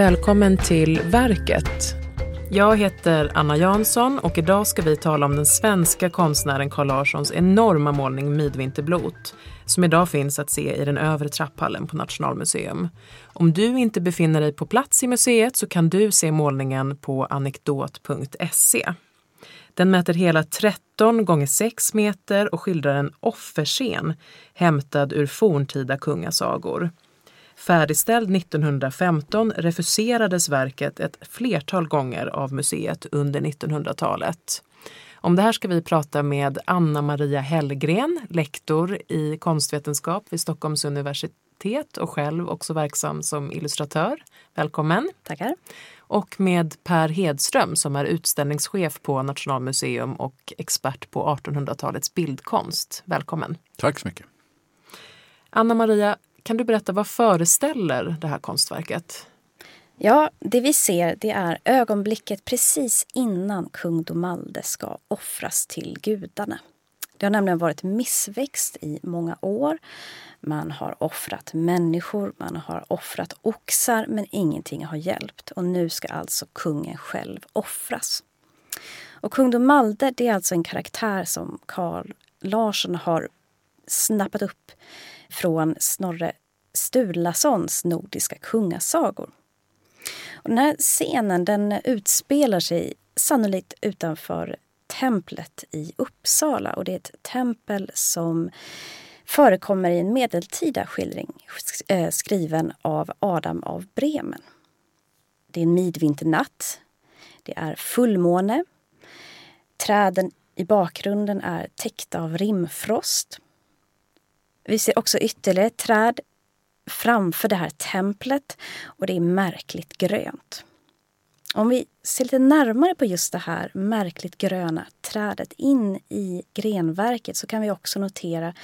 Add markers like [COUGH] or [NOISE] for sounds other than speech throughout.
Välkommen till Verket. Jag heter Anna Jansson och idag ska vi tala om den svenska konstnären Carl Larssons enorma målning Midvinterblot som idag finns att se i den övre trapphallen på Nationalmuseum. Om du inte befinner dig på plats i museet så kan du se målningen på anekdot.se. Den mäter hela 13 gånger 6 meter och skildrar en offerscen hämtad ur forntida kungasagor. Färdigställd 1915 refuserades verket ett flertal gånger av museet under 1900-talet. Om det här ska vi prata med Anna Maria Hellgren, lektor i konstvetenskap vid Stockholms universitet och själv också verksam som illustratör. Välkommen! Tackar! Och med Per Hedström som är utställningschef på Nationalmuseum och expert på 1800-talets bildkonst. Välkommen! Tack så mycket! Anna Maria, kan du berätta vad föreställer det här konstverket? Ja, det vi ser det är ögonblicket precis innan kung Domalde ska offras till gudarna. Det har nämligen varit missväxt i många år. Man har offrat människor, man har offrat oxar men ingenting har hjälpt. Och nu ska alltså kungen själv offras. Och kung Domalde det är alltså en karaktär som Carl Larsson har snappat upp från Snorre Sturlasons nordiska kungasagor. Och den här scenen den utspelar sig sannolikt utanför templet i Uppsala. Och det är ett tempel som förekommer i en medeltida skildring eh, skriven av Adam av Bremen. Det är en midvinternatt. Det är fullmåne. Träden i bakgrunden är täckta av rimfrost. Vi ser också ytterligare ett träd framför det här templet och det är märkligt grönt. Om vi ser lite närmare på just det här märkligt gröna trädet in i grenverket så kan vi också notera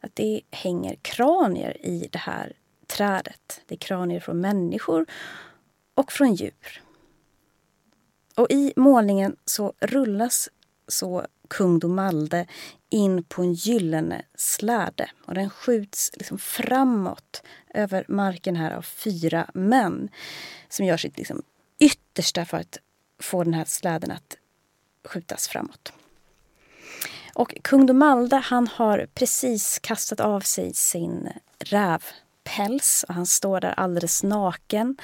att det hänger kranier i det här trädet. Det är kranier från människor och från djur. Och i målningen så rullas så kung Domalde in på en gyllene släde. Och den skjuts liksom framåt över marken här av fyra män som gör sitt liksom yttersta för att få den här släden att skjutas framåt. Och kung Domalde han har precis kastat av sig sin räv päls och han står där alldeles naken.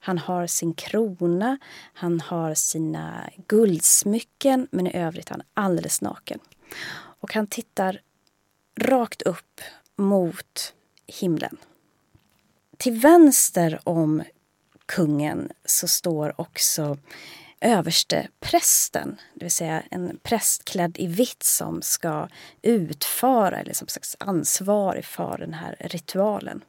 Han har sin krona, han har sina guldsmycken men i övrigt är han alldeles naken. Och han tittar rakt upp mot himlen. Till vänster om kungen så står också överste prästen, det vill säga en präst klädd i vitt som ska utföra, eller som slags ansvarig för den här ritualen.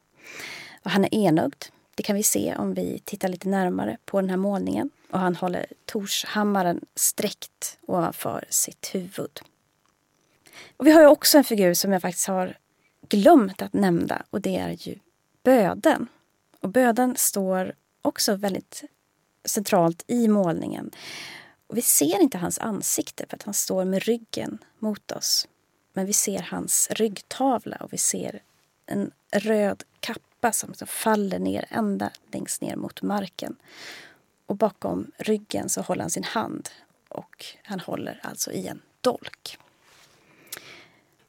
Och han är enögd. Det kan vi se om vi tittar lite närmare på den här målningen. Och han håller torshammaren sträckt ovanför sitt huvud. Och vi har ju också en figur som jag faktiskt har glömt att nämna och det är ju böden. Och böden står också väldigt centralt i målningen. Och vi ser inte hans ansikte för att han står med ryggen mot oss. Men vi ser hans ryggtavla och vi ser en röd kappa som liksom faller ner ända längst ner mot marken. Och bakom ryggen så håller han sin hand och han håller alltså i en dolk.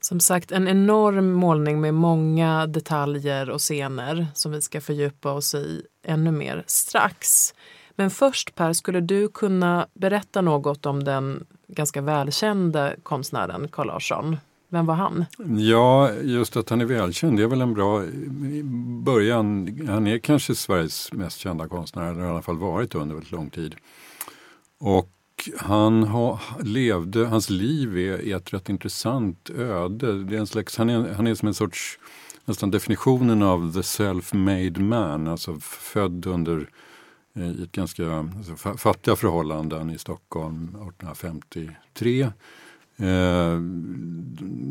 Som sagt, en enorm målning med många detaljer och scener som vi ska fördjupa oss i ännu mer strax. Men först Per, skulle du kunna berätta något om den ganska välkände konstnären Carl Larsson? Vem var han? Ja, just att han är välkänd det är väl en bra början. Han är kanske Sveriges mest kända konstnär, eller i alla fall varit under väldigt lång tid. Och han ha, levde, hans liv är, är ett rätt intressant öde. Det är en slags, han, är, han är som en sorts, nästan definitionen av the self-made man, alltså född under eh, i ett ganska alltså, fattiga förhållanden i Stockholm 1853. Eh,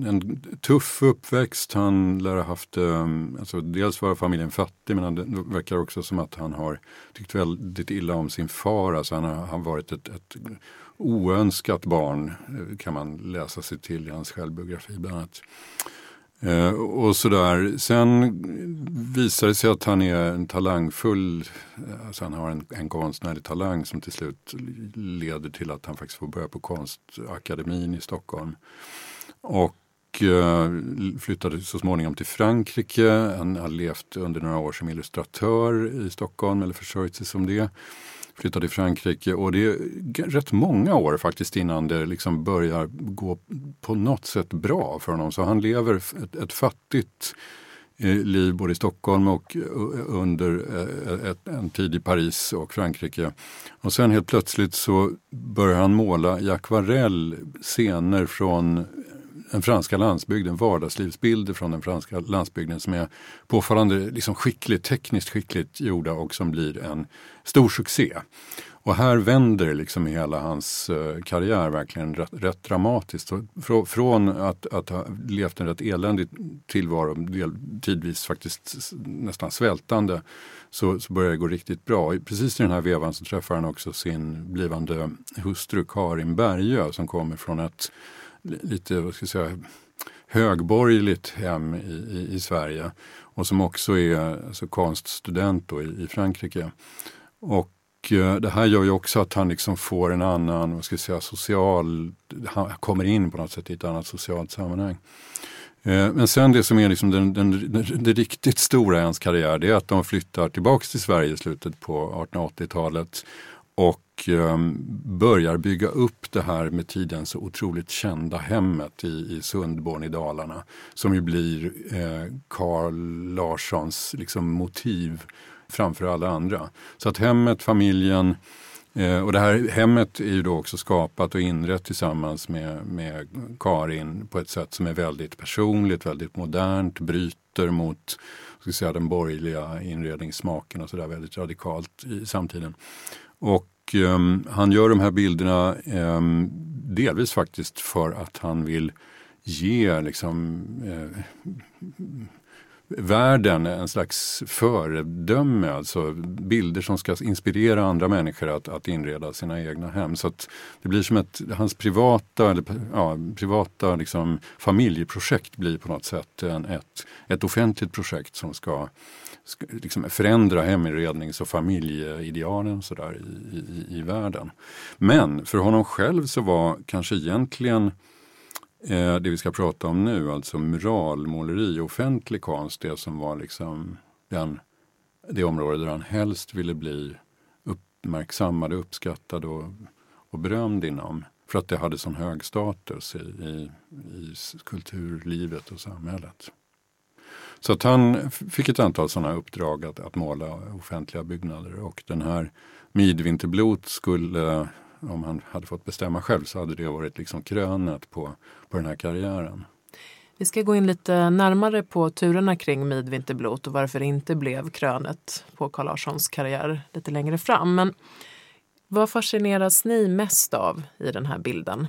en tuff uppväxt. Han lär ha haft, eh, alltså dels var familjen fattig men det verkar också som att han har tyckt väldigt illa om sin far. Alltså han har, han varit ett, ett oönskat barn eh, kan man läsa sig till i hans självbiografi bland annat. Eh, och sådär. Sen visar det sig att han är en talangfull, eh, alltså han har en, en konstnärlig talang som till slut leder till att han faktiskt får börja på Konstakademin i Stockholm. Och eh, flyttade så småningom till Frankrike. Han har levt under några år som illustratör i Stockholm eller försörjt sig som det flyttade till Frankrike och det är rätt många år faktiskt innan det liksom börjar gå på något sätt bra för honom. Så han lever ett, ett fattigt eh, liv både i Stockholm och eh, under eh, ett, en tid i Paris och Frankrike. Och sen helt plötsligt så börjar han måla i akvarell scener från den franska landsbygden, vardagslivsbilder från den franska landsbygden som är påfallande liksom skickligt, tekniskt skickligt gjorda och som blir en stor succé. Och här vänder liksom hela hans eh, karriär verkligen rätt, rätt dramatiskt. Så från att, att, ha levt en rätt eländig tillvaro, del, tidvis faktiskt nästan svältande, så, så börjar det gå riktigt bra. Precis i den här vevan så träffar han också sin blivande hustru Karin Bergö som kommer från ett lite, vad ska jag säga, högborgerligt hem i, i, i, Sverige och som också är alltså, konststudent då i, i Frankrike. Och eh, det här gör ju också att han liksom får en annan, vad ska jag säga, social, han kommer in på något sätt i ett annat socialt sammanhang. Eh, men sen det som är liksom den, den, den, det riktigt stora i hans karriär, det är att de flyttar tillbaks till Sverige i slutet på 1880-talet och ehm, börjar bygga upp det här med tiden så otroligt kända hemmet i, i Sundborn i Dalarna. Som ju blir eh, Carl Larssons liksom, motiv framför alla andra. Så att hemmet, familjen, eh, och det här hemmet är ju då också skapat och inrett tillsammans med, med Karin på ett sätt som är väldigt personligt, väldigt modernt, bryter mot ska säga, den borgerliga inredningssmaken och sådär väldigt radikalt i samtiden. Och eh, han gör de här bilderna eh, delvis faktiskt för att han vill ge liksom, eh, världen en slags föredöme, alltså bilder som ska inspirera andra människor att, att inreda sina egna hem. Så att det blir som ett, hans privata, eller, ja, privata liksom, familjeprojekt blir på något sätt en, ett, ett offentligt projekt som ska liksom förändra heminrednings och familjeidealen så där i, i, i världen. Men för honom själv så var kanske egentligen eh, det vi ska prata om nu, alltså muralmåleri, offentlig konst, det som var liksom den, det område där han helst ville bli uppmärksammad, uppskattad och, och berömd inom. För att det hade sån hög status i, i, i kulturlivet och samhället. Så att han fick ett antal sådana uppdrag att, att måla offentliga byggnader och den här Midvinterblot skulle, om han hade fått bestämma själv, så hade det varit liksom krönet på, på den här karriären. Vi ska gå in lite närmare på turerna kring Midvinterblot och varför det inte blev krönet på Carl Larssons karriär lite längre fram. Men vad fascineras ni mest av i den här bilden?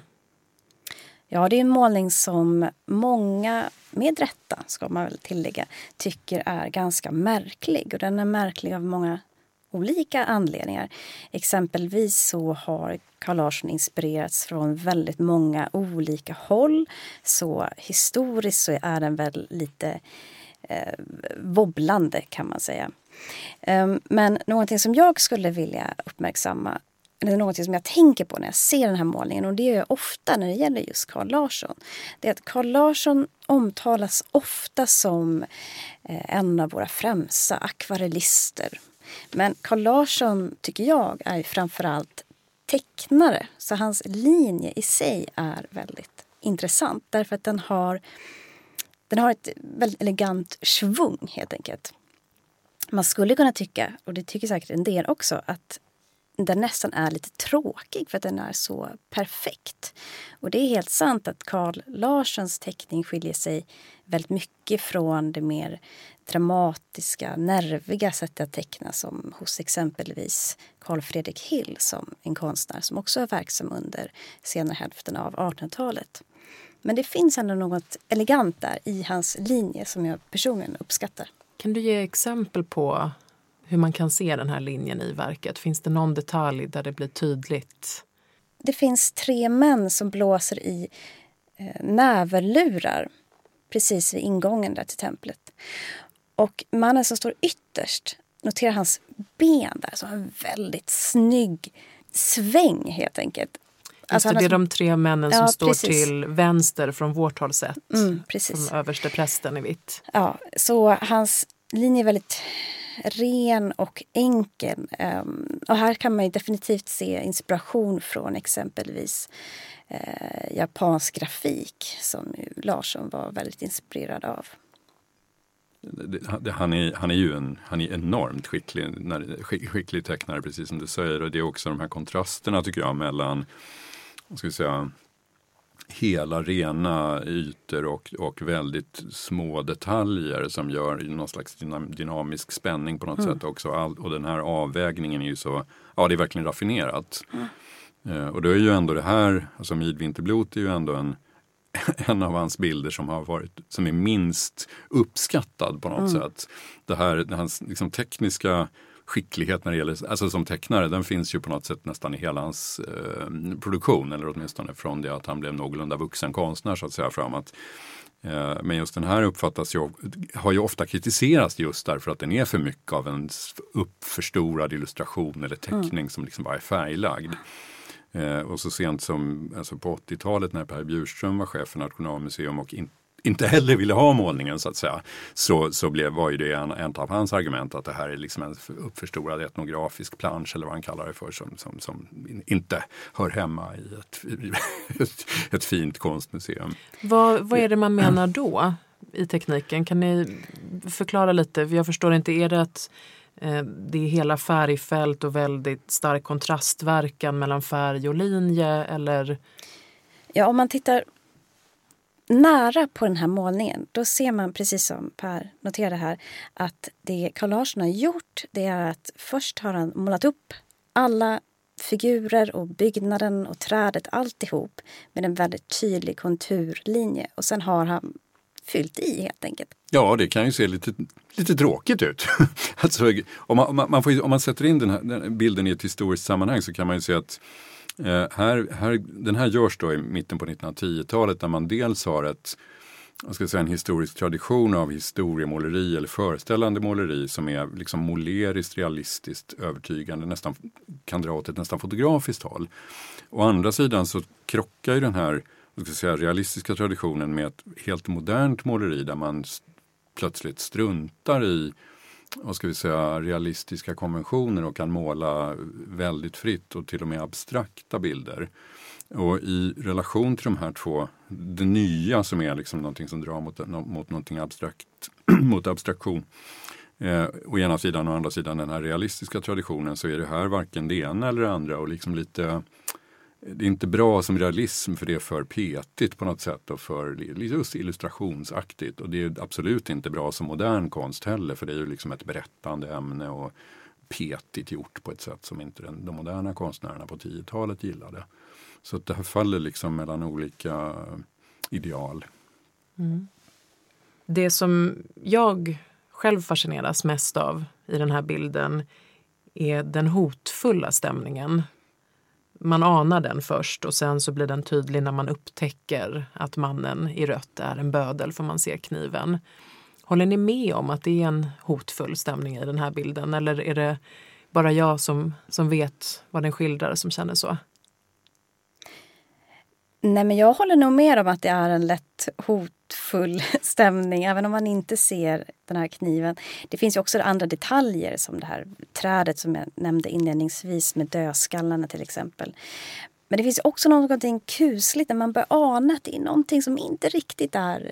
Ja, det är en målning som många, med rätta ska man väl tillägga, tycker är ganska märklig. Och den är märklig av många olika anledningar. Exempelvis så har Carl Larsson inspirerats från väldigt många olika håll. Så historiskt så är den väl lite eh, wobblande kan man säga. Ehm, men någonting som jag skulle vilja uppmärksamma eller något som jag tänker på när jag ser den här målningen och det gör jag ofta när det gäller just Carl Larsson. Det är att Carl Larsson omtalas ofta som eh, en av våra främsta akvarellister. Men Carl Larsson tycker jag är framförallt tecknare så hans linje i sig är väldigt intressant därför att den har, den har ett väldigt elegant svung helt enkelt. Man skulle kunna tycka, och det tycker säkert en del också, att den nästan är lite tråkig för att den är så perfekt. Och det är helt sant att Carl Larssons teckning skiljer sig väldigt mycket från det mer dramatiska, nerviga sättet att teckna som hos exempelvis Carl Fredrik Hill som en konstnär som också är verksam under senare hälften av 1800-talet. Men det finns ändå något elegant där i hans linje som jag personligen uppskattar. Kan du ge exempel på hur man kan se den här linjen i verket? Finns det någon detalj där det blir tydligt? Det finns tre män som blåser i eh, näverlurar precis vid ingången där till templet. Och mannen som står ytterst, notera hans ben där, så en väldigt snygg sväng helt enkelt. Alltså det, det är de tre männen som ja, står precis. till vänster från vårt håll sett. Mm, precis. Som överste prästen i vitt. Ja, så hans linje är väldigt ren och enkel. Um, och här kan man definitivt se inspiration från exempelvis uh, japansk grafik som Larsson var väldigt inspirerad av. Han är, han är ju en, han är enormt skicklig, skicklig tecknare precis som du säger och det är också de här kontrasterna tycker jag mellan ska vi säga, hela rena ytor och, och väldigt små detaljer som gör någon slags dynamisk spänning på något mm. sätt också. All, och den här avvägningen är ju så, ja det är verkligen raffinerat. Mm. Eh, och då är ju ändå det här, alltså Midvinterblot är ju ändå en, [LAUGHS] en av hans bilder som har varit, som är minst uppskattad på något mm. sätt. Det här, hans liksom, tekniska skicklighet när det gäller, alltså som tecknare, den finns ju på något sätt nästan i hela hans eh, produktion eller åtminstone från det att han blev någorlunda vuxen konstnär så att säga framåt. Eh, men just den här uppfattas ju, har ju ofta kritiserats just därför att den är för mycket av en uppförstorad illustration eller teckning mm. som liksom bara är färglagd. Eh, och så sent som alltså på 80-talet när Per Bjurström var chef för Nationalmuseum och inte inte heller ville ha målningen så att säga, så, så blev, var ju det en, en av hans argument att det här är liksom en uppförstorad etnografisk plansch eller vad han kallar det för som, som, som inte hör hemma i ett, ett, ett fint konstmuseum. Vad, vad är det man menar då i tekniken? Kan ni förklara lite? Jag förstår inte, är det att eh, det är hela färgfält och väldigt stark kontrastverkan mellan färg och linje eller? Ja, om man tittar nära på den här målningen då ser man, precis som Per noterade här, att det Carl Larsson har gjort det är att först har han målat upp alla figurer och byggnaden och trädet alltihop med en väldigt tydlig konturlinje och sen har han fyllt i helt enkelt. Ja, det kan ju se lite, lite tråkigt ut. [LAUGHS] alltså, om, man, man får, om man sätter in den här den bilden i ett historiskt sammanhang så kan man ju se att Eh, här, här, den här görs då i mitten på 1910-talet där man dels har ett, jag ska säga, en historisk tradition av historiemåleri eller föreställande måleri som är liksom måleriskt, realistiskt, övertygande, nästan kan dra åt ett nästan fotografiskt håll. Å andra sidan så krockar ju den här jag ska säga, realistiska traditionen med ett helt modernt måleri där man plötsligt struntar i vad ska vi säga, realistiska konventioner och kan måla väldigt fritt och till och med abstrakta bilder. Och i relation till de här två, det nya som är liksom någonting som drar mot, mot någonting abstrakt, [CLEARS THROAT] mot abstraktion. Eh, å ena sidan och å andra sidan den här realistiska traditionen så är det här varken det ena eller det andra och liksom lite det är inte bra som realism för det är för petigt på något sätt och för just illustrationsaktigt. Och det är absolut inte bra som modern konst heller för det är ju liksom ett berättande ämne och petigt gjort på ett sätt som inte den, de moderna konstnärerna på 10-talet gillade. Så att det här faller liksom mellan olika ideal. Mm. Det som jag själv fascineras mest av i den här bilden är den hotfulla stämningen man anar den först och sen så blir den tydlig när man upptäcker att mannen i rött är en bödel för man ser kniven. Håller ni med om att det är en hotfull stämning i den här bilden eller är det bara jag som, som vet vad den skildrar som känner så? Nej, men jag håller nog med om att det är en lätt hotfull [LAUGHS] stämning, även om man inte ser den här kniven. Det finns ju också andra detaljer som det här trädet som jag nämnde inledningsvis med dödskallarna till exempel. Men det finns också någonting kusligt när man börjar ana att det är någonting som inte riktigt är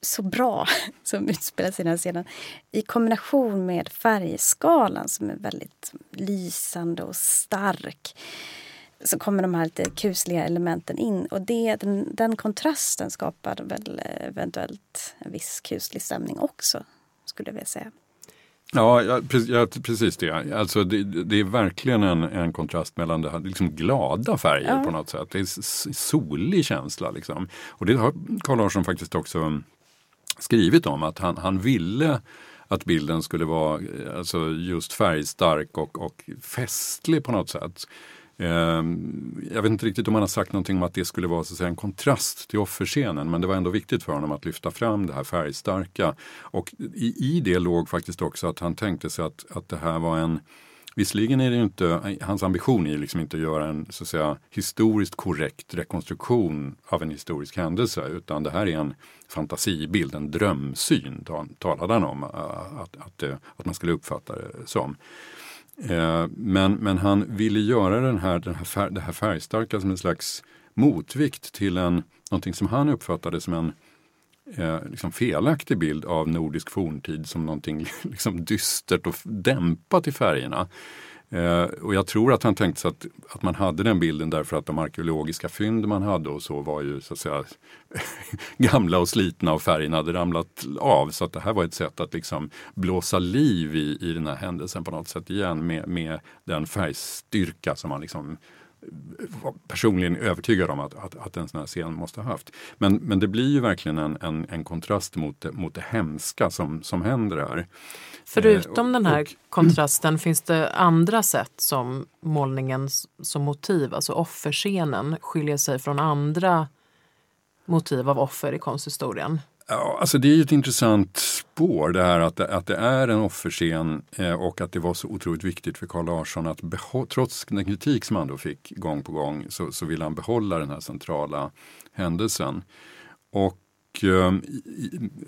så bra [LAUGHS] som utspelar sig i den här scenen. I kombination med färgskalan som är väldigt lysande och stark så kommer de här lite kusliga elementen in. Och det, den, den kontrasten skapar väl eventuellt en viss kuslig stämning också, skulle jag vilja säga. Ja, ja, precis det. Alltså det, det är verkligen en, en, kontrast mellan det här, liksom glada färger ja. på något sätt. Det är solig känsla. Liksom. Och det har Carl Larsson faktiskt också skrivit om, att han, han ville att bilden skulle vara alltså just färgstark och, och festlig på något sätt. Ehm, jag vet inte riktigt om han har sagt någonting om att det skulle vara så att säga, en kontrast till offerscenen men det var ändå viktigt för honom att lyfta fram det här färgstarka. Och i, i det låg faktiskt också att han tänkte sig att, att det här var en Visserligen är det inte, hans ambition är liksom inte att göra en så att säga, historiskt korrekt rekonstruktion av en historisk händelse utan det här är en fantasibild, en drömsyn talade han om äh, att, att, att man skulle uppfatta det som. Eh, men, men han ville göra den här, den här färg, det här färgstarka som en slags motvikt till en, någonting som han uppfattade som en eh, liksom felaktig bild av nordisk forntid som någonting [LAUGHS] liksom dystert och dämpat i färgerna. Eh, och jag tror att han tänkte sig att, att man hade den bilden därför att de arkeologiska fynd man hade och så var ju så att säga [LAUGHS] gamla och slitna och färgen hade ramlat av. Så att det här var ett sätt att liksom blåsa liv i, i den här händelsen på något sätt igen med, med den färgstyrka som man liksom eh, var personligen övertygad om att, att, att en sån här scen måste ha haft. Men, men det blir ju verkligen en, en, en kontrast mot det, mot det hemska som, som händer här. Förutom eh, den här [CLEARS THROAT] kontrasten, finns det andra sätt som målningen som motiv, alltså offerscenen, skiljer sig från andra motiv av offer i konsthistorien? Ja, alltså det är ett intressant spår det här att det, att det är en offerscen eh, och att det var så otroligt viktigt för Carl Larsson att trots den kritik som han då fick gång på gång så, så vill han behålla den här centrala händelsen. Och eh,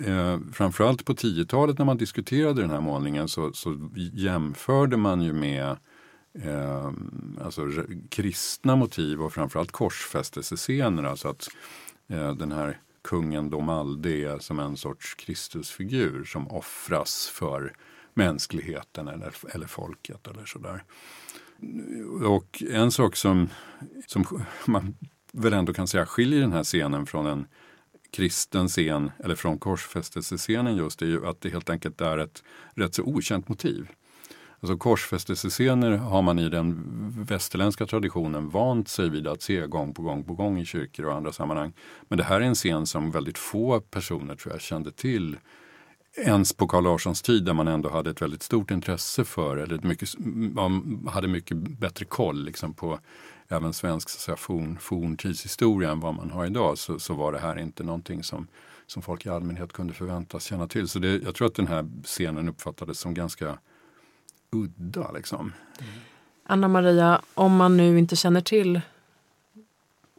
eh, framförallt på 10-talet när man diskuterade den här målningen så, så jämförde man ju med eh, alltså, kristna motiv och framförallt korsfästelsescener. Alltså att eh, den här kungen Domalde är som en sorts Kristusfigur som offras för mänskligheten eller, eller folket eller sådär. Och en sak som, som man väl ändå kan säga skiljer den här scenen från en kristen scen eller från korsfästelsescenen just är ju att det helt enkelt är ett rätt så okänt motiv. Alltså korsfästelsescener har man i den västerländska traditionen vant sig vid att se gång på gång på gång i kyrkor och andra sammanhang. Men det här är en scen som väldigt få personer tror jag kände till ens på Carl Larssons tid där man ändå hade ett väldigt stort intresse för, eller mycket, mm, man hade mycket bättre koll liksom, på även svensk så säga, forn, forntidshistoria än vad man har idag så, så var det här inte någonting som, som folk i allmänhet kunde förväntas känna till. Så det, jag tror att den här scenen uppfattades som ganska udda. Liksom. Anna Maria, om man nu inte känner till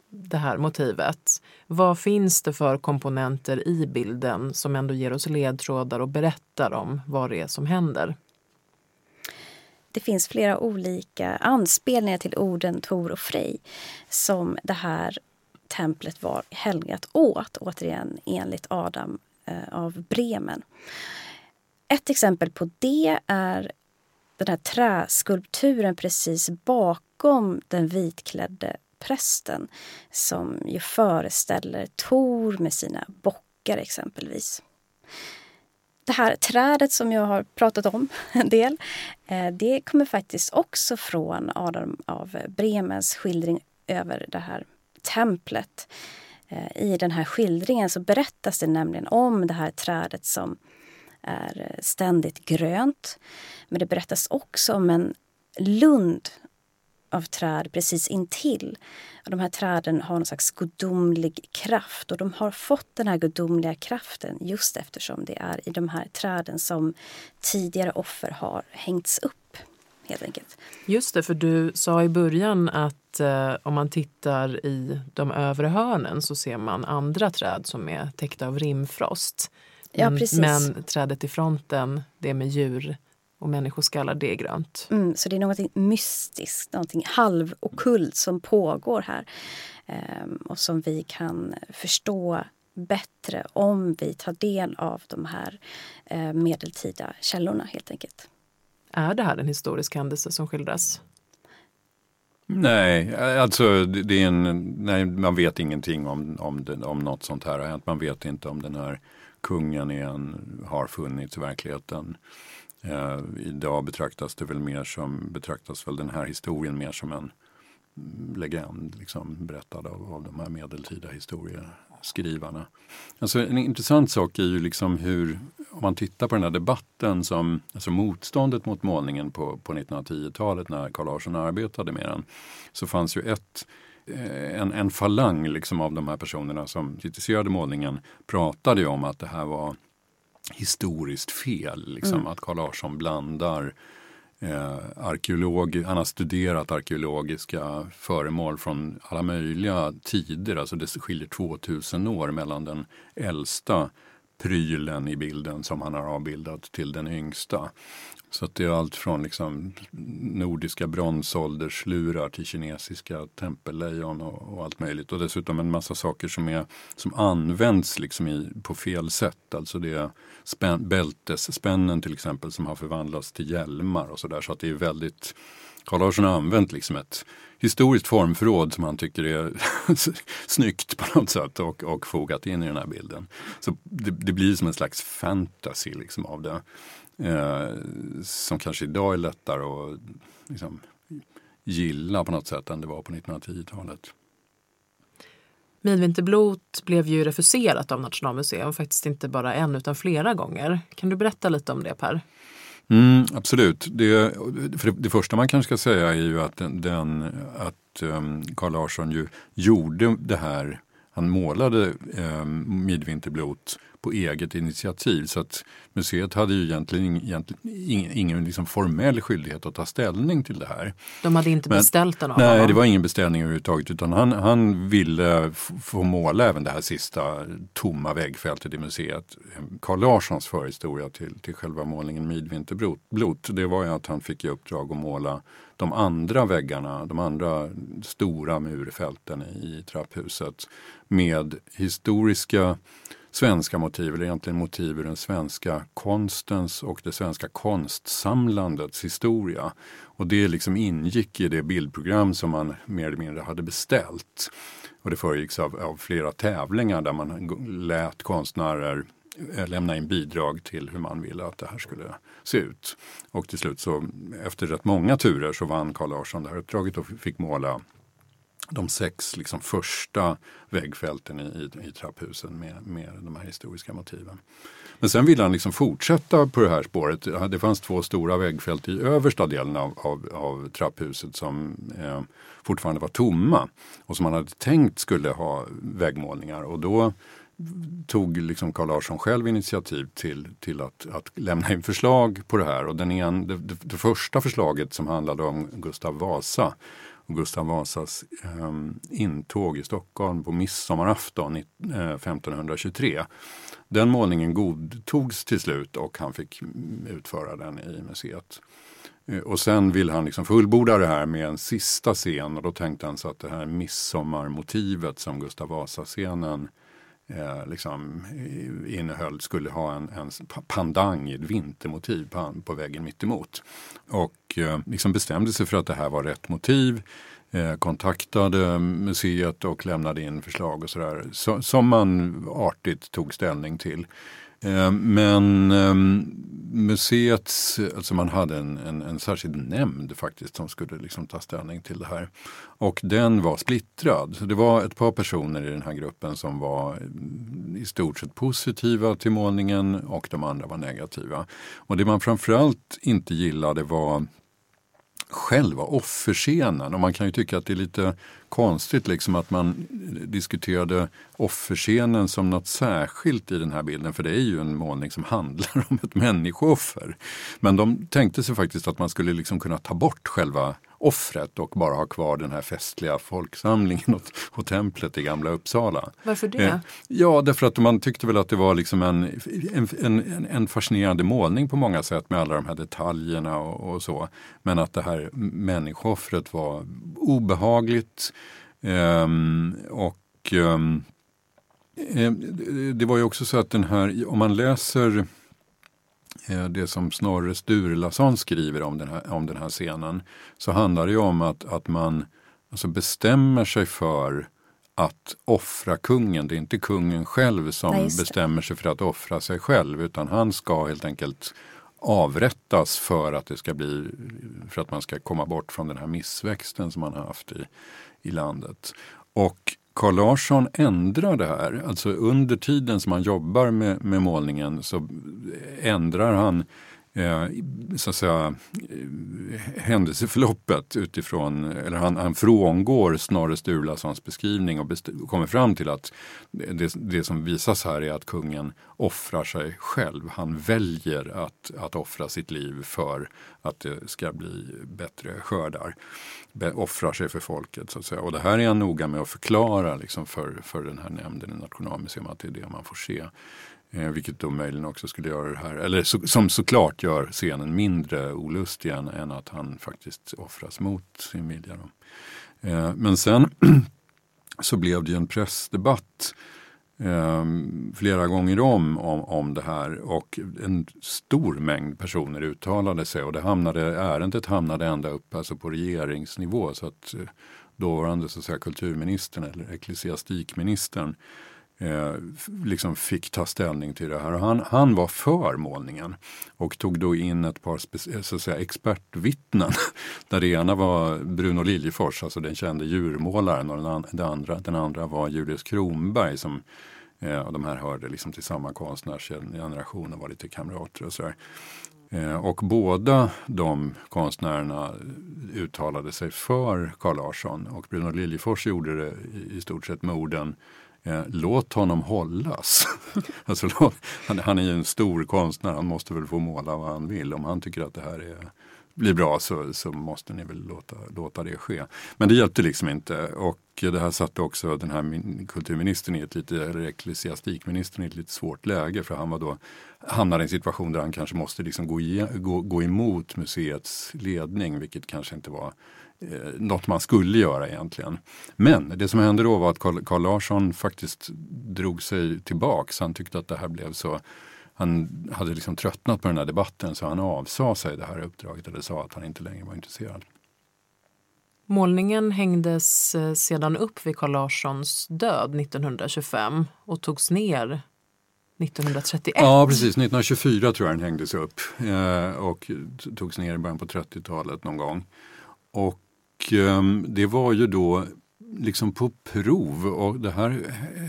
det här motivet, vad finns det för komponenter i bilden som ändå ger oss ledtrådar och berättar om vad det är som händer? Det finns flera olika anspelningar till orden Tor och Frej som det här templet var helgat åt, återigen enligt Adam eh, av Bremen. Ett exempel på det är den här träskulpturen precis bakom den vitklädde prästen som ju föreställer Tor med sina bockar exempelvis. Det här trädet som jag har pratat om en del, eh, det kommer faktiskt också från Adam av Bremens skildring över det här templet. Eh, I den här skildringen så berättas det nämligen om det här trädet som är ständigt grönt. Men det berättas också om en lund av träd precis intill. Och de här träden har någon slags gudomlig kraft och de har fått den här gudomliga kraften just eftersom det är i de här träden som tidigare offer har hängts upp. Helt enkelt. Just det, för du sa i början att eh, om man tittar i de övre hörnen så ser man andra träd som är täckta av rimfrost. Ja, precis. Men trädet i fronten, det med djur och människoskallar, det är grönt. Mm, så det är något mystiskt, något halvokult som pågår här. Ehm, och som vi kan förstå bättre om vi tar del av de här eh, medeltida källorna helt enkelt. Är det här en historisk händelse som skildras? Nej, alltså det är en, nej, man vet ingenting om, om, det, om något sånt här har hänt. Man vet inte om den här kungen en, har funnits i verkligheten. Eh, idag betraktas det väl mer som, betraktas väl den här historien mer som en legend liksom, berättad av, av de här medeltida historieskrivarna. Alltså en intressant sak är ju liksom hur om man tittar på den här debatten som, alltså motståndet mot målningen på, på 1910-talet när Carl Larsson arbetade med den, så fanns ju ett eh, en, en falang liksom av de här personerna som kritiserade målningen pratade ju om att det här var historiskt fel. Liksom, mm. Att Carl Larsson blandar eh, arkeolog, han har studerat arkeologiska föremål från alla möjliga tider. Alltså det skiljer 2000 år mellan den äldsta prylen i bilden som han har avbildat till den yngsta. Så att det är allt från liksom nordiska bronsålderslurar till kinesiska tempellejon och, och, allt möjligt. Och dessutom en massa saker som, är, som används liksom i, på fel sätt. Alltså det är spän, bältesspännen till exempel som har förvandlats till hjälmar och sådär. Så att det är väldigt Carl Larsson har använt liksom ett historiskt formförråd som han tycker är [LAUGHS] snyggt på något sätt och, och fogat in i den här bilden. Så det, det blir som en slags fantasy liksom av det. Eh, som kanske idag är lättare att liksom, gilla på något sätt än det var på 1910-talet. Midvinterblot blev ju refuserat av Nationalmuseum, faktiskt inte bara en utan flera gånger. Kan du berätta lite om det Per? Mm, absolut. Det, för det, det, första man kanske ska säga är ju att, den, att um, Carl Larsson ju gjorde det här, han målade um, Midvinterblot på eget initiativ. Så att museet hade ju egentligen, egentligen ingen, liksom formell skyldighet att ta ställning till det här. De hade inte Men, beställt den av Nej, honom. det var ingen beställning överhuvudtaget utan han, han ville få måla även det här sista tomma väggfältet i museet. Carl Larssons förhistoria till, till själva målningen Midvinterblot, det var ju att han fick i uppdrag att måla de andra väggarna, de andra stora murfälten i trapphuset med historiska svenska motiv, eller egentligen motiv ur den svenska konstens och det svenska konstsamlandets historia. Och det liksom ingick i det bildprogram som man mer eller mindre hade beställt. Och det föregicks av, av flera tävlingar där man lät konstnärer eh, lämna in bidrag till hur man ville att det här skulle se ut. Och till slut så efter rätt många turer så vann Carl Larsson det här uppdraget och fick måla de sex liksom, första väggfälten i, i, i trapphusen med, med de här historiska motiven. Men sen ville han liksom fortsätta på det här spåret. Det fanns två stora väggfält i översta delen av, av, av trapphuset som eh, fortfarande var tomma och som han hade tänkt skulle ha väggmålningar. Och då tog liksom Carl Larsson själv initiativ till, till att, att lämna in förslag på det här. Och den en, det, det, det första förslaget som handlade om Gustav Vasa Gustav Vasas eh, intåg i Stockholm på midsommarafton 1523. Eh, den målningen godtogs till slut och han fick utföra den i museet. Eh, och sen vill han liksom fullborda det här med en sista scen och då tänkte han sig att det här midsommarmotivet som Gustav Vasa-scenen eh, liksom, innehöll skulle ha en, en pandang, ett vintermotiv på, på väggen mittemot. Och eh, liksom bestämde sig för att det här var rätt motiv. Eh, kontaktade museet och lämnade in förslag och sådär. Så, som man artigt tog ställning till. Eh, men ehm, museets, alltså man hade en, en, en särskild nämnd faktiskt som skulle liksom ta ställning till det här. Och den var splittrad. Så det var ett par personer i den här gruppen som var mm, i stort sett positiva till målningen och de andra var negativa. Och det man framförallt inte gillade var själva offerscenen. Och man kan ju tycka att det är lite konstigt liksom att man diskuterade offerscenen som något särskilt i den här bilden. För det är ju en målning som handlar [LAUGHS] om ett människooffer. Men de tänkte sig faktiskt att man skulle liksom kunna ta bort själva offret och bara ha kvar den här festliga folksamlingen och, och templet i Gamla Uppsala. Varför det? Eh, ja, därför att man tyckte väl att det var liksom en, en, en, en fascinerande målning på många sätt med alla de här detaljerna och, och så. Men att det här människooffret var obehagligt ehm, och eh, det var ju också så att den här, om man läser Eh, det som Snorre Sturlason skriver om den, här, om den här scenen så handlar det ju om att, att man alltså bestämmer sig för att offra kungen. Det är inte kungen själv som Nej, bestämmer sig för att offra sig själv utan han ska helt enkelt avrättas för att det ska bli för att man ska komma bort från den här missväxten som man har haft i, i landet. Och Carl Larsson ändrar det här. Alltså under tiden som han jobbar med, med målningen så ändrar han eh, så att säga, eh, händelseförloppet utifrån, eller han, han frångår Snorre Sturlasons beskrivning och kommer fram till att det, det, som visas här är att kungen offrar sig själv. Han väljer att, att offra sitt liv för att det ska bli bättre skördar. Be, offrar sig för folket så att säga. Och det här är han noga med att förklara liksom för, för den här nämnden i Nationalmuseum att det är det man får se. Eh, vilket då möjligen också skulle göra det här, eller så, som såklart gör scenen mindre olustig än, än att han faktiskt offras mot sin vilja. Eh, men sen [CLEARS THROAT] så blev det ju en pressdebatt eh, flera gånger om, om, om det här och en stor mängd personer uttalade sig och det hamnade, ärendet hamnade ända upp alltså på regeringsnivå så att eh, dåvarande så att säga, kulturministern eller ecklesiastikministern eh, liksom fick ta ställning till det här. Han, han var för målningen och tog då in ett par eh, så att säga, expertvittnen. [LAUGHS] Där det ena var Bruno Liljefors, alltså den kände djurmålaren och den, an, den, andra, den andra var Julius Kronberg som eh, och de här hörde liksom till samma konstnärsgeneration och var lite kamrater och sådär. Eh, och båda de konstnärerna uttalade sig för Carl Larsson och Bruno Liljefors gjorde det i, i stort sett med orden Eh, låt honom hållas. [LAUGHS] alltså, låt, han, han, är ju en stor konstnär, han måste väl få måla vad han vill. Om han tycker att det här är, blir bra så, så måste ni väl låta, låta det ske. Men det hjälpte liksom inte och det här satte också den här kulturministern i ett lite, eller ecklesiastikministern i ett lite svårt läge för han var då hamnade i en situation där han kanske måste liksom gå, gå, gå emot museets ledning vilket kanske inte var eh, något man skulle göra egentligen. Men det som hände då var att Carl, Larsson faktiskt drog sig tillbaks. Han tyckte att det här blev så han hade liksom tröttnat på den här debatten så han avsade sig det här uppdraget eller sa att han inte längre var intresserad. Målningen hängdes eh, sedan upp vid Carl Larssons död 1925 och togs ner 1931. Ja, precis. 1924 tror jag den hängdes upp eh, och togs ner i början på 30-talet någon gång. Och och ehm, det var ju då liksom på prov och det här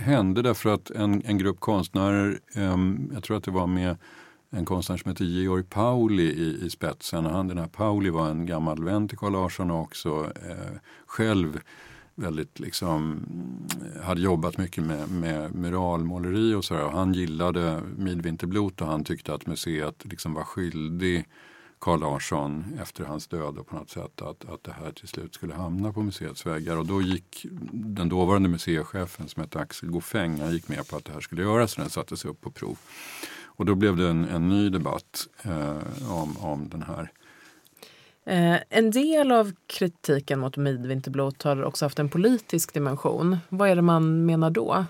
hände därför att en, en grupp konstnärer, ehm, jag tror att det var med en konstnär som heter Georg Pauli i, i spetsen. Han, den här Pauli var en gammal vän till Carl Larsson och också eh, själv väldigt liksom, mm, hade jobbat mycket med, med muralmåleri och sådär. Han gillade Midvinterblot och han tyckte att museet liksom var skyldig Carl Larsson efter hans död och på något sätt att, att det här till slut skulle hamna på museets väggar. Och då gick den dåvarande museichefen som hette Axel Goffeng, han gick med på att det här skulle göras så den sattes upp på prov. Och då blev det en, en ny debatt eh, om, om den här Eh, en del av kritiken mot Midvinterblot har också haft en politisk dimension. Vad är det man menar då?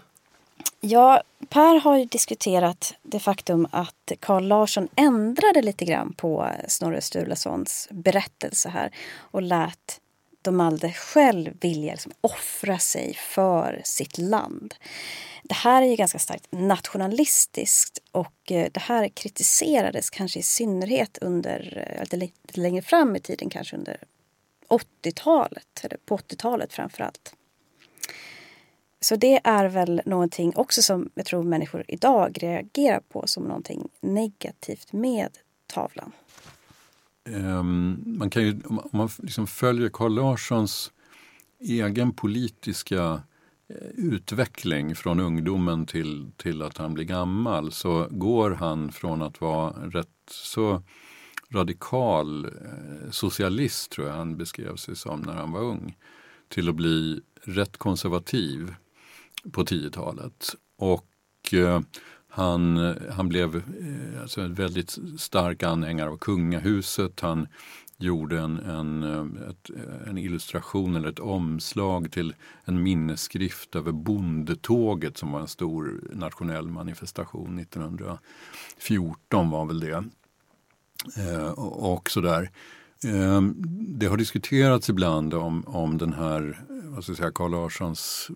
Ja, Per har ju diskuterat det faktum att Carl Larsson ändrade lite grann på Snorre Sturlasons berättelse här och lät Domalde själv vilja liksom offra sig för sitt land. Det här är ju ganska starkt nationalistiskt och eh, det här kritiserades kanske i synnerhet under, eh, lite längre fram i tiden, kanske under 80-talet, eller på 80-talet framför allt. Så det är väl någonting också som jag tror människor idag reagerar på som någonting negativt med tavlan. Um, man kan ju, om man liksom följer Carl Larssons egen politiska eh, utveckling från ungdomen till, till att han blir gammal så går han från att vara rätt så radikal eh, socialist, tror jag han beskrev sig som när han var ung, till att bli rätt konservativ på 10-talet. Och eh, han, han blev eh, alltså en väldigt stark anhängare av kungahuset. Han gjorde en, en, eh, ett, eh, en illustration eller ett omslag till en minnesskrift över bondetåget som var en stor nationell manifestation 1914 var väl det. Eh, och sådär. Ehm, det har diskuterats ibland om, om den här, vad ska jag säga, Carl Larssons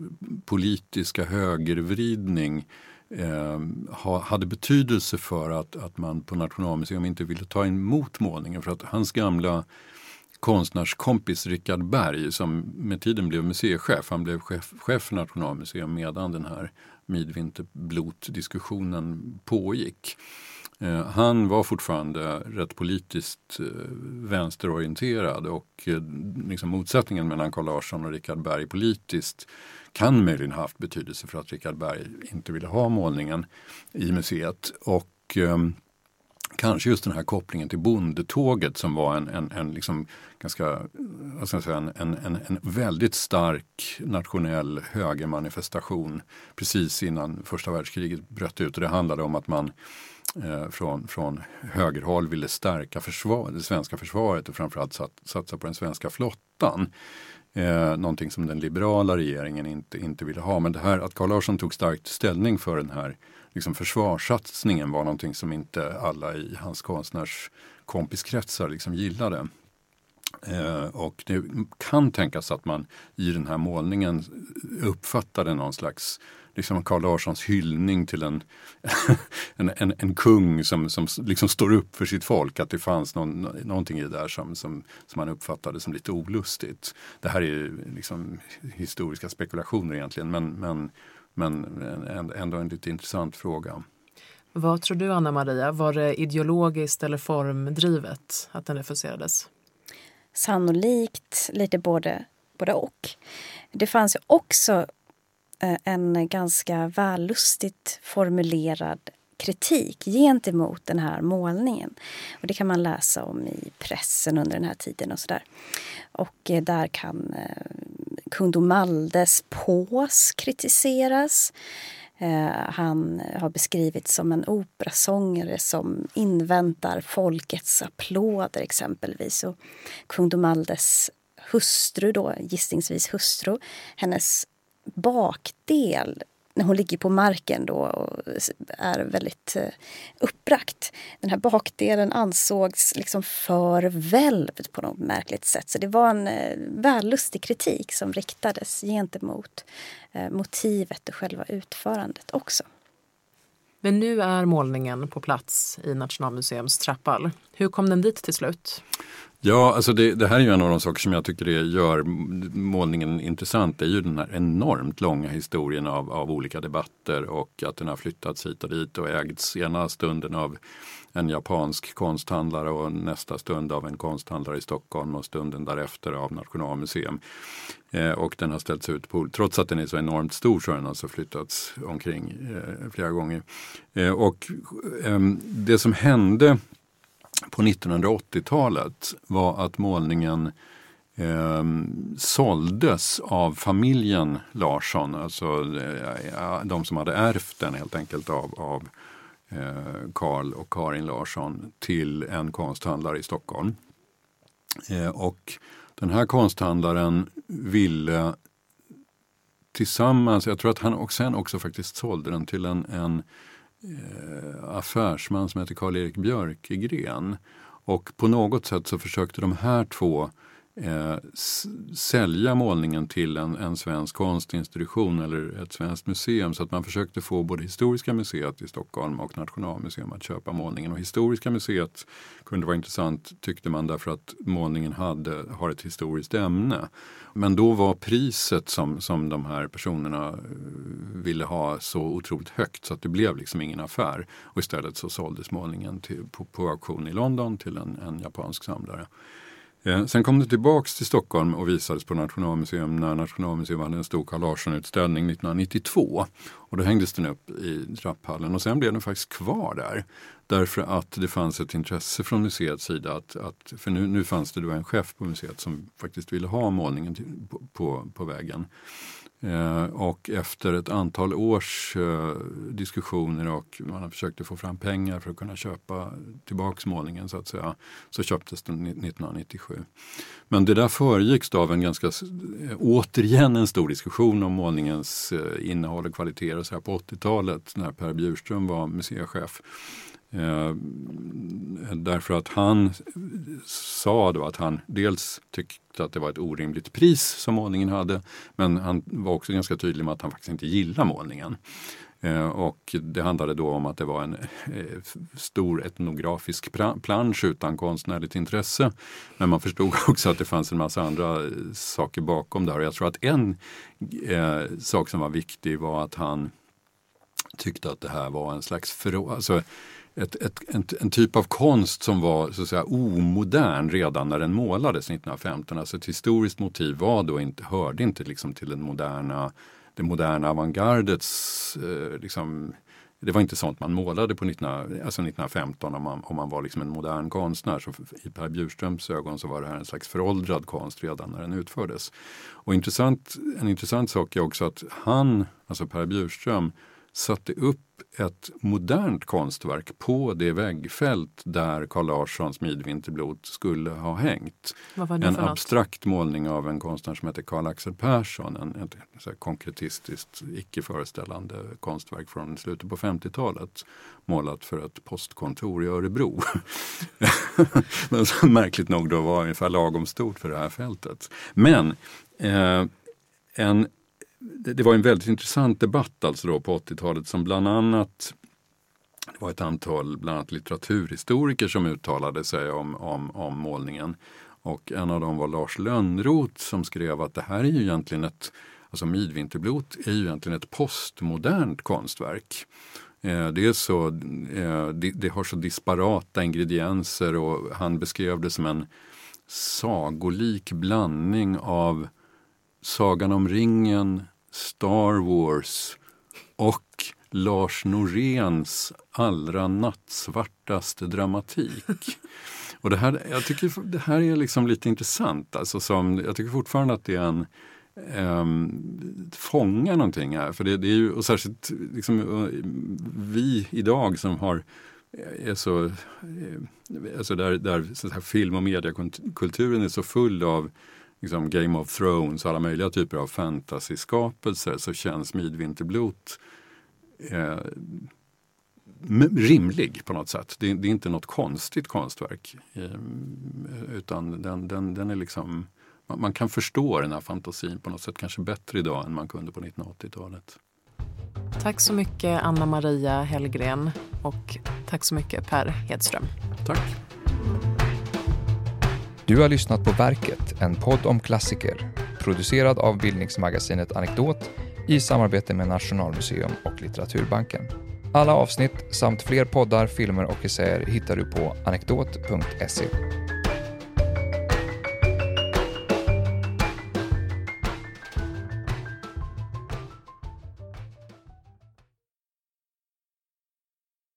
politiska högervridning eh, ha, hade betydelse för att, att man på Nationalmuseum inte ville ta emot målningen. För att hans gamla konstnärskompis Richard Berg som med tiden blev museichef. Han blev chef, chef för Nationalmuseum medan den här Midvinterblot-diskussionen pågick. Eh, han var fortfarande rätt politiskt eh, vänsterorienterad och eh, liksom motsättningen mellan Carl Larsson och Richard Berg politiskt kan möjligen ha haft betydelse för att Richard Berg inte ville ha målningen i museet. Och ehm, kanske just den här kopplingen till bondetåget som var en, en, en liksom ganska, vad ska jag säga, en, en, en väldigt stark nationell högermanifestation precis innan första världskriget bröt ut. Och det handlade om att man eh, från, från högerhåll ville stärka försvar, det svenska försvaret och framförallt sat, satsa på den svenska flottan. Eh, någonting som den liberala regeringen inte, inte ville ha. Men det här att Carl Larsson tog starkt ställning för den här liksom försvarssatsningen var någonting som inte alla i hans konstnärskompiskretsar liksom gillade. Eh, och det kan tänkas att man i den här målningen uppfattade någon slags liksom Carl Larssons hyllning till en, [LAUGHS] en, en, en, kung som, som liksom står upp för sitt folk. Att det fanns någon, någonting i det där som, som, som man uppfattade som lite olustigt. Det här är ju liksom historiska spekulationer egentligen men, men, men ändå en lite intressant fråga. Vad tror du Anna Maria, var det ideologiskt eller formdrivet att den refuserades? Sannolikt lite både, både och. Det fanns ju också Eh, en ganska vällustigt formulerad kritik gentemot den här målningen. Och det kan man läsa om i pressen under den här tiden och sådär. Och eh, där kan eh, kung Domaldes pås kritiseras. Han har beskrivits som en operasångare som inväntar folkets applåder exempelvis. Och kung Domaldes hustru, då, gissningsvis hustru, hennes bakdel när hon ligger på marken då och är väldigt eh, uppbragt. Den här bakdelen ansågs liksom för välvd på något märkligt sätt. Så det var en eh, vällustig kritik som riktades gentemot eh, motivet och själva utförandet också. Men nu är målningen på plats i Nationalmuseums trappall. Hur kom den dit till slut? Ja, alltså det, det, här är ju en av de saker som jag tycker det gör målningen intressant. Det är ju den här enormt långa historien av, av olika debatter och att den har flyttats hit och dit och ägts ena stunden av en japansk konsthandlare och nästa stund av en konsthandlare i Stockholm och stunden därefter av Nationalmuseum. Eh, och den har ställts ut på, trots att den är så enormt stor så har den alltså flyttats omkring eh, flera gånger. Eh, och ehm, det som hände på 1980-talet var att målningen eh, såldes av familjen Larsson, alltså eh, de som hade ärvt den helt enkelt av, av eh, Karl och Karin Larsson till en konsthandlare i Stockholm. Eh, och den här konsthandlaren ville tillsammans, jag tror att han och sen också faktiskt sålde den till en, en eh, Eh, affärsman som heter Karl-Erik Björkegren. Och på något sätt så försökte de här två eh, sälja målningen till en, en svensk konstinstitution eller ett svenskt museum. Så att man försökte få både Historiska museet i Stockholm och Nationalmuseum att köpa målningen. Och Historiska museet kunde vara intressant tyckte man därför att målningen hade, har ett historiskt ämne. Men då var priset som, som de här personerna eh, ville ha så otroligt högt så att det blev liksom ingen affär. Och istället så såldes målningen till, på, på auktion i London till en, en japansk samlare. Eh, sen kom det tillbaks till Stockholm och visades på Nationalmuseum när Nationalmuseum hade en stor Carl Larsson-utställning 1992. Och då hängdes den upp i trapphallen och sen blev den faktiskt kvar där. Därför att det fanns ett intresse från museets sida att, att för nu, nu fanns det då en chef på museet som faktiskt ville ha målningen till, på, på, på väggen. Eh, och efter ett antal års eh, diskussioner och man har försökt få fram pengar för att kunna köpa tillbaks målningen så att säga, så köptes den 1997. Men det där föregicks av en ganska, eh, återigen en stor diskussion om målningens eh, innehåll och kvaliteter så här på 80-talet när Per Bjurström var museichef. Eh, därför att han sa då att han dels tyckte att det var ett orimligt pris som målningen hade men han var också ganska tydlig med att han faktiskt inte gillar målningen. Eh, och det handlade då om att det var en eh, stor etnografisk plansch utan konstnärligt intresse. Men man förstod [LAUGHS] också att det fanns en massa andra eh, saker bakom där. här. jag tror att en eh, sak som var viktig var att han tyckte att det här var en slags förråd, alltså ett, ett, en, en, typ av konst som var så att säga, omodern redan när den målades 1915. Alltså ett historiskt motiv var då inte, hörde inte liksom till den moderna det moderna avantgardets eh, liksom, det var inte sånt man målade på 19, alltså 1915 om man, om man var liksom en modern konstnär. Så I Per Bjurströms ögon så var det här en slags föråldrad konst redan när den utfördes. Och intressant, en intressant sak är också att han, alltså Per Bjurström, satte upp ett modernt konstverk på det väggfält där Carl Larssons Midvinterblot skulle ha hängt. en abstrakt målning av en konstnär som heter Carl Axel Persson. En, ett, ett konkretistiskt, icke föreställande konstverk från slutet på 50-talet. Målat för ett postkontor i Örebro. [LAUGHS] Men som märkligt nog då var ungefär lagom stort för det här fältet. Men eh, en det, det, var en väldigt intressant debatt alltså då på 80-talet som bland annat det var ett antal bland annat litteraturhistoriker som uttalade sig om, om, om målningen. Och en av dem var Lars Lönnroth som skrev att det här är ju egentligen ett, alltså Midvinterblot är ju egentligen ett postmodernt konstverk. Eh, det, är så, eh, det, det, har så disparata ingredienser och han beskrev det som en sagolik blandning av Sagan om ringen, Star Wars och Lars Noréns allra nattsvartaste dramatik. [LAUGHS] Och det här, jag tycker det här är liksom lite intressant. Alltså som, jag tycker fortfarande att det är en um, fångar någonting här. För det, det är ju, och särskilt liksom, vi idag som har är så, eh, alltså där, där så här, film och mediekulturen är så full av liksom Game of Thrones och alla möjliga typer av fantasyskapelser så känns Midvinterblot eh, rimlig på något sätt. Det, det, är inte något konstigt konstverk. Eh, utan den, den, den är liksom, man, man, kan förstå den här fantasin på något sätt kanske bättre idag än man kunde på 1980-talet. Tack så mycket Anna Maria Hellgren och tack så mycket Per Hedström. Tack. Du har lyssnat på Verket, en podd om klassiker, producerad av bildningsmagasinet Anekdot i samarbete med Nationalmuseum och Litteraturbanken. Alla avsnitt samt fler poddar, filmer och essäer hittar du på anekdot.se.